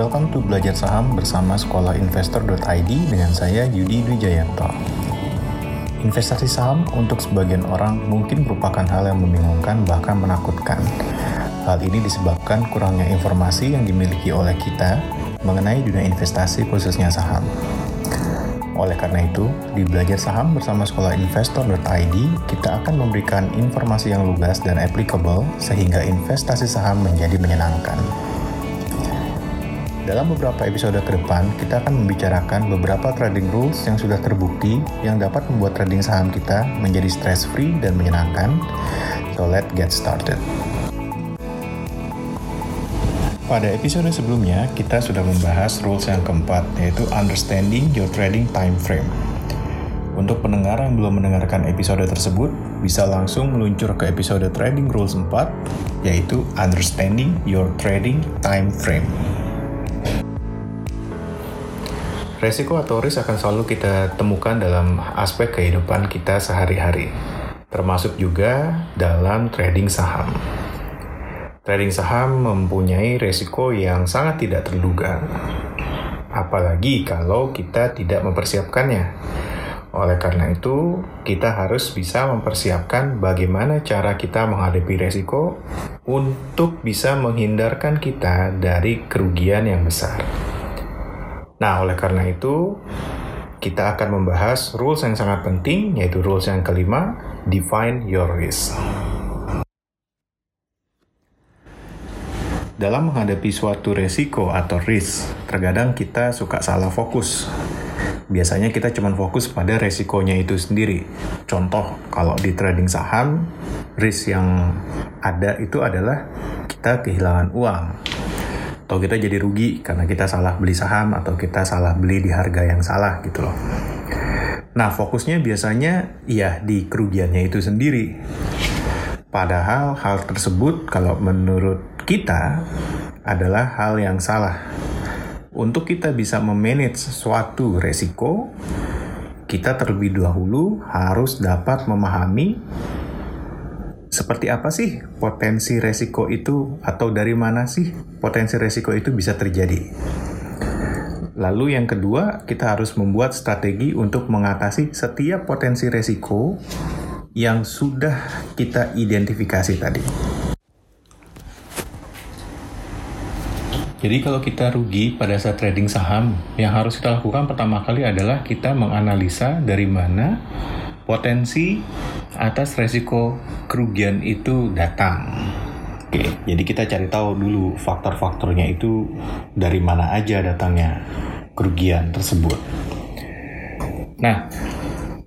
welcome to Belajar Saham bersama Sekolah Investor.id dengan saya Yudi Dwijayanto. Investasi saham untuk sebagian orang mungkin merupakan hal yang membingungkan bahkan menakutkan. Hal ini disebabkan kurangnya informasi yang dimiliki oleh kita mengenai dunia investasi khususnya saham. Oleh karena itu, di Belajar Saham bersama Sekolah Investor.id, kita akan memberikan informasi yang lugas dan applicable sehingga investasi saham menjadi menyenangkan. Dalam beberapa episode ke depan, kita akan membicarakan beberapa trading rules yang sudah terbukti yang dapat membuat trading saham kita menjadi stress-free dan menyenangkan. So let's get started. Pada episode sebelumnya, kita sudah membahas rules yang keempat, yaitu understanding your trading time frame. Untuk pendengar yang belum mendengarkan episode tersebut, bisa langsung meluncur ke episode Trading Rules 4, yaitu Understanding Your Trading Time Frame. Resiko atau risk akan selalu kita temukan dalam aspek kehidupan kita sehari-hari, termasuk juga dalam trading saham. Trading saham mempunyai resiko yang sangat tidak terduga, apalagi kalau kita tidak mempersiapkannya. Oleh karena itu, kita harus bisa mempersiapkan bagaimana cara kita menghadapi resiko untuk bisa menghindarkan kita dari kerugian yang besar. Nah, oleh karena itu, kita akan membahas rules yang sangat penting, yaitu rules yang kelima, define your risk. Dalam menghadapi suatu resiko atau risk, terkadang kita suka salah fokus. Biasanya kita cuma fokus pada resikonya itu sendiri. Contoh, kalau di trading saham, risk yang ada itu adalah kita kehilangan uang. Atau kita jadi rugi karena kita salah beli saham atau kita salah beli di harga yang salah gitu loh. Nah, fokusnya biasanya ya di kerugiannya itu sendiri. Padahal hal tersebut kalau menurut kita adalah hal yang salah. Untuk kita bisa memanage suatu resiko, kita terlebih dahulu harus dapat memahami seperti apa sih potensi resiko itu atau dari mana sih potensi resiko itu bisa terjadi. Lalu yang kedua, kita harus membuat strategi untuk mengatasi setiap potensi resiko yang sudah kita identifikasi tadi. Jadi kalau kita rugi pada saat trading saham, yang harus kita lakukan pertama kali adalah kita menganalisa dari mana potensi atas resiko kerugian itu datang. Oke, jadi kita cari tahu dulu faktor-faktornya itu dari mana aja datangnya kerugian tersebut. Nah,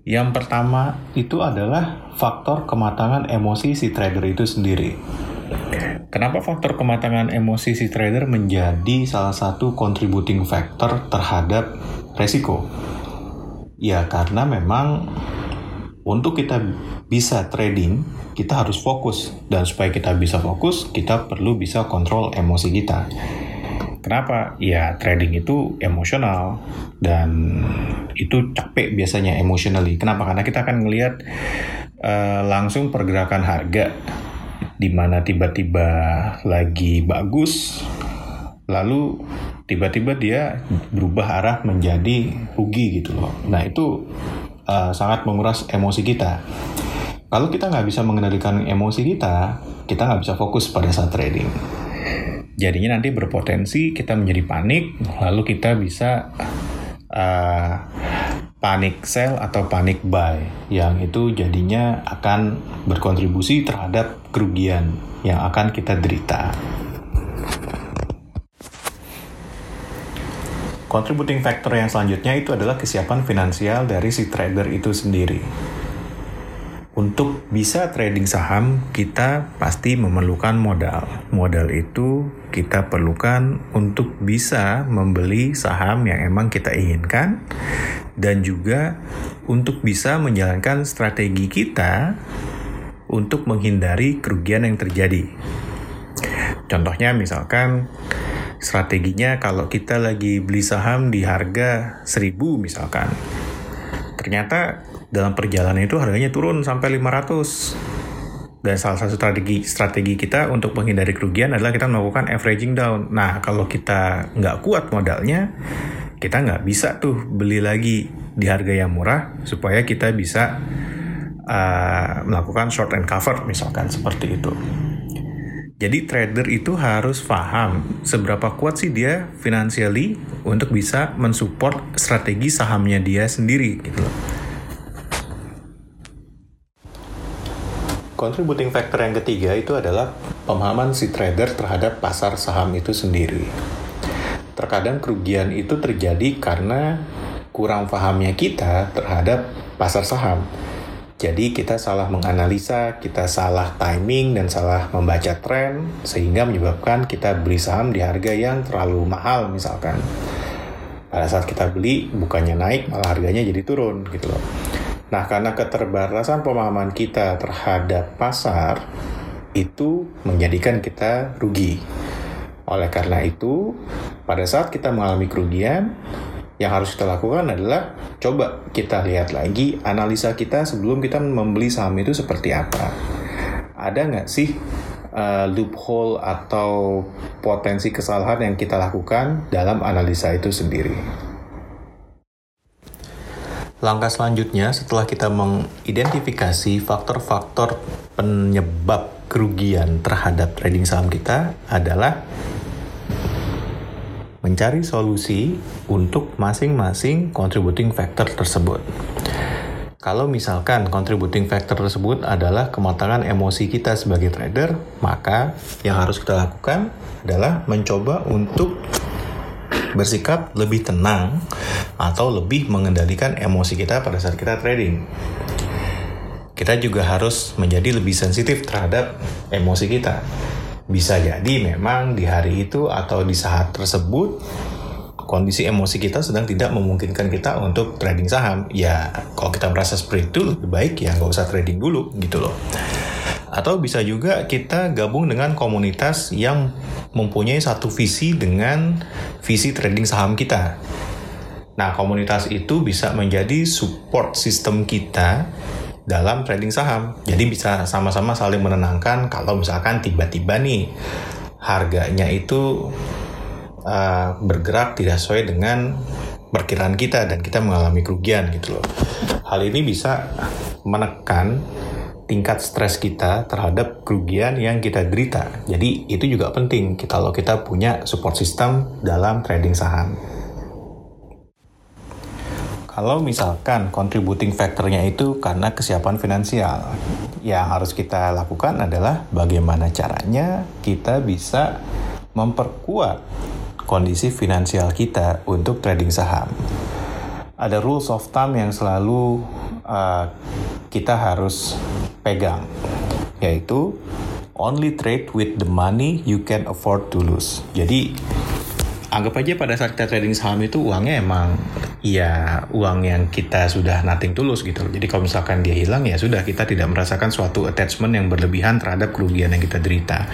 yang pertama itu adalah faktor kematangan emosi si trader itu sendiri. Kenapa faktor kematangan emosi si trader menjadi salah satu contributing factor terhadap resiko? Ya karena memang untuk kita bisa trading, kita harus fokus. Dan supaya kita bisa fokus, kita perlu bisa kontrol emosi kita. Kenapa? Ya trading itu emosional dan itu capek biasanya emotionally. Kenapa? Karena kita akan melihat uh, langsung pergerakan harga di mana tiba-tiba lagi bagus lalu tiba-tiba dia berubah arah menjadi rugi gitu loh. Nah itu uh, sangat menguras emosi kita. Kalau kita nggak bisa mengendalikan emosi kita, kita nggak bisa fokus pada saat trading. Jadinya nanti berpotensi kita menjadi panik, lalu kita bisa uh, panic sell atau panic buy yang itu jadinya akan berkontribusi terhadap kerugian yang akan kita derita. Contributing factor yang selanjutnya itu adalah kesiapan finansial dari si trader itu sendiri. Untuk bisa trading saham, kita pasti memerlukan modal. Modal itu kita perlukan untuk bisa membeli saham yang emang kita inginkan dan juga untuk bisa menjalankan strategi kita untuk menghindari kerugian yang terjadi. Contohnya misalkan strateginya kalau kita lagi beli saham di harga 1000 misalkan. Ternyata dalam perjalanan itu harganya turun sampai 500. dan salah satu strategi strategi kita untuk menghindari kerugian adalah kita melakukan averaging down. Nah, kalau kita nggak kuat modalnya, kita nggak bisa tuh beli lagi di harga yang murah supaya kita bisa uh, melakukan short and cover misalkan seperti itu. Jadi trader itu harus paham seberapa kuat sih dia financially untuk bisa mensupport strategi sahamnya dia sendiri gitu loh. Contributing factor yang ketiga itu adalah pemahaman si trader terhadap pasar saham itu sendiri. Terkadang kerugian itu terjadi karena kurang pahamnya kita terhadap pasar saham. Jadi kita salah menganalisa, kita salah timing dan salah membaca tren sehingga menyebabkan kita beli saham di harga yang terlalu mahal misalkan. Pada saat kita beli bukannya naik malah harganya jadi turun gitu loh. Nah, karena keterbatasan pemahaman kita terhadap pasar itu menjadikan kita rugi. Oleh karena itu, pada saat kita mengalami kerugian, yang harus kita lakukan adalah coba kita lihat lagi analisa kita sebelum kita membeli saham itu seperti apa. Ada nggak sih uh, loophole atau potensi kesalahan yang kita lakukan dalam analisa itu sendiri? Langkah selanjutnya setelah kita mengidentifikasi faktor-faktor penyebab kerugian terhadap trading saham kita adalah mencari solusi untuk masing-masing contributing factor tersebut. Kalau misalkan contributing factor tersebut adalah kematangan emosi kita sebagai trader, maka yang harus kita lakukan adalah mencoba untuk bersikap lebih tenang atau lebih mengendalikan emosi kita pada saat kita trading. Kita juga harus menjadi lebih sensitif terhadap emosi kita. Bisa jadi memang di hari itu atau di saat tersebut kondisi emosi kita sedang tidak memungkinkan kita untuk trading saham. Ya, kalau kita merasa seperti itu lebih baik ya nggak usah trading dulu gitu loh. Atau bisa juga kita gabung dengan komunitas yang mempunyai satu visi dengan visi trading saham kita. Nah, komunitas itu bisa menjadi support sistem kita dalam trading saham. Jadi bisa sama-sama saling menenangkan kalau misalkan tiba-tiba nih harganya itu uh, bergerak tidak sesuai dengan perkiraan kita dan kita mengalami kerugian gitu loh. Hal ini bisa menekan tingkat stres kita terhadap kerugian yang kita derita. Jadi itu juga penting kita kalau kita punya support system dalam trading saham. Kalau misalkan contributing factornya itu karena kesiapan finansial, yang harus kita lakukan adalah bagaimana caranya kita bisa memperkuat kondisi finansial kita untuk trading saham. Ada rules of thumb yang selalu uh, kita harus pegang, yaitu only trade with the money you can afford to lose. Jadi anggap aja pada saat kita trading saham itu uangnya emang ya uang yang kita sudah nothing tulus gitu. Jadi kalau misalkan dia hilang ya sudah kita tidak merasakan suatu attachment yang berlebihan terhadap kerugian yang kita derita.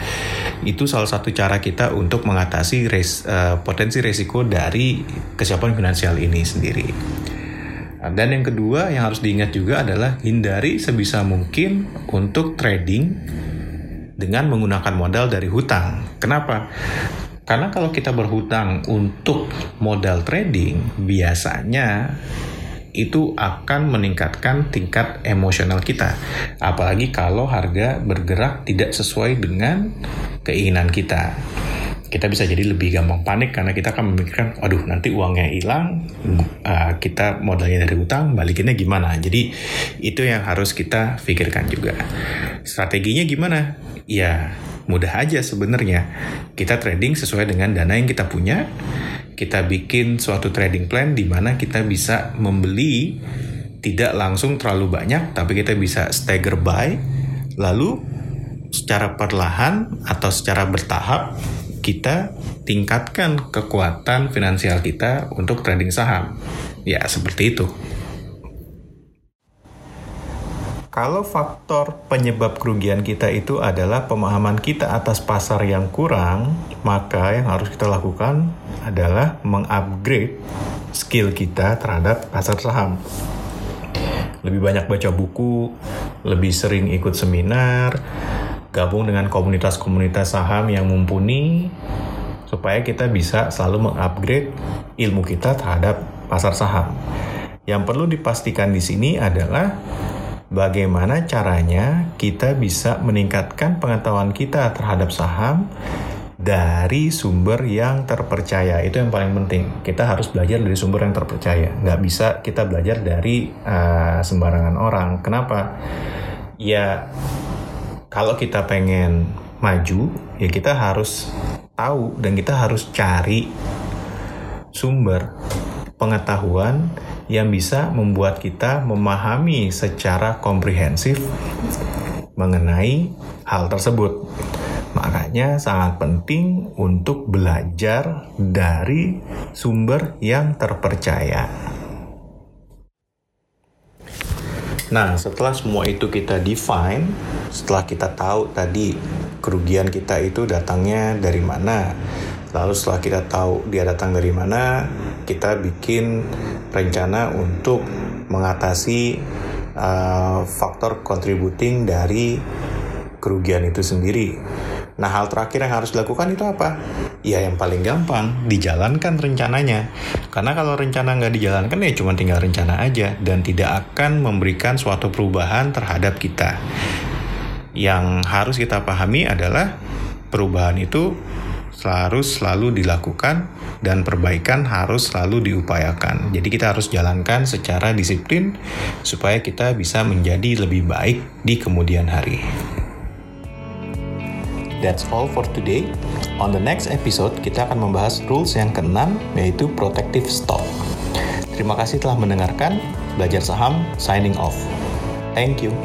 Itu salah satu cara kita untuk mengatasi res, uh, potensi resiko dari kesiapan finansial ini sendiri. Dan yang kedua yang harus diingat juga adalah hindari sebisa mungkin untuk trading dengan menggunakan modal dari hutang. Kenapa? Karena kalau kita berhutang untuk modal trading, biasanya itu akan meningkatkan tingkat emosional kita. Apalagi kalau harga bergerak tidak sesuai dengan keinginan kita kita bisa jadi lebih gampang panik karena kita akan memikirkan, aduh nanti uangnya hilang, uh, kita modalnya dari utang, balikinnya gimana? Jadi itu yang harus kita pikirkan juga. Strateginya gimana? Ya mudah aja sebenarnya. Kita trading sesuai dengan dana yang kita punya. Kita bikin suatu trading plan di mana kita bisa membeli tidak langsung terlalu banyak, tapi kita bisa stagger buy. Lalu secara perlahan atau secara bertahap kita tingkatkan kekuatan finansial kita untuk trading saham. Ya, seperti itu. Kalau faktor penyebab kerugian kita itu adalah pemahaman kita atas pasar yang kurang, maka yang harus kita lakukan adalah mengupgrade skill kita terhadap pasar saham. lebih banyak baca buku, lebih sering ikut seminar, gabung dengan komunitas-komunitas saham yang mumpuni, supaya kita bisa selalu mengupgrade ilmu kita terhadap pasar saham. Yang perlu dipastikan di sini adalah bagaimana caranya kita bisa meningkatkan pengetahuan kita terhadap saham dari sumber yang terpercaya? Itu yang paling penting. Kita harus belajar dari sumber yang terpercaya. Nggak bisa kita belajar dari uh, sembarangan orang. Kenapa? Ya kalau kita pengen maju ya kita harus tahu dan kita harus cari sumber pengetahuan yang bisa membuat kita memahami secara komprehensif mengenai hal tersebut. Makanya sangat penting untuk belajar dari sumber yang terpercaya. Nah, setelah semua itu kita define, setelah kita tahu tadi kerugian kita itu datangnya dari mana, lalu setelah kita tahu dia datang dari mana, kita bikin rencana untuk mengatasi uh, faktor contributing dari kerugian itu sendiri. Nah, hal terakhir yang harus dilakukan itu apa? Ya, yang paling gampang, dijalankan rencananya. Karena kalau rencana nggak dijalankan, ya cuma tinggal rencana aja, dan tidak akan memberikan suatu perubahan terhadap kita. Yang harus kita pahami adalah perubahan itu harus selalu dilakukan dan perbaikan harus selalu diupayakan. Jadi kita harus jalankan secara disiplin supaya kita bisa menjadi lebih baik di kemudian hari. That's all for today. On the next episode, kita akan membahas rules yang keenam, yaitu protective stock. Terima kasih telah mendengarkan. Belajar saham, signing off. Thank you.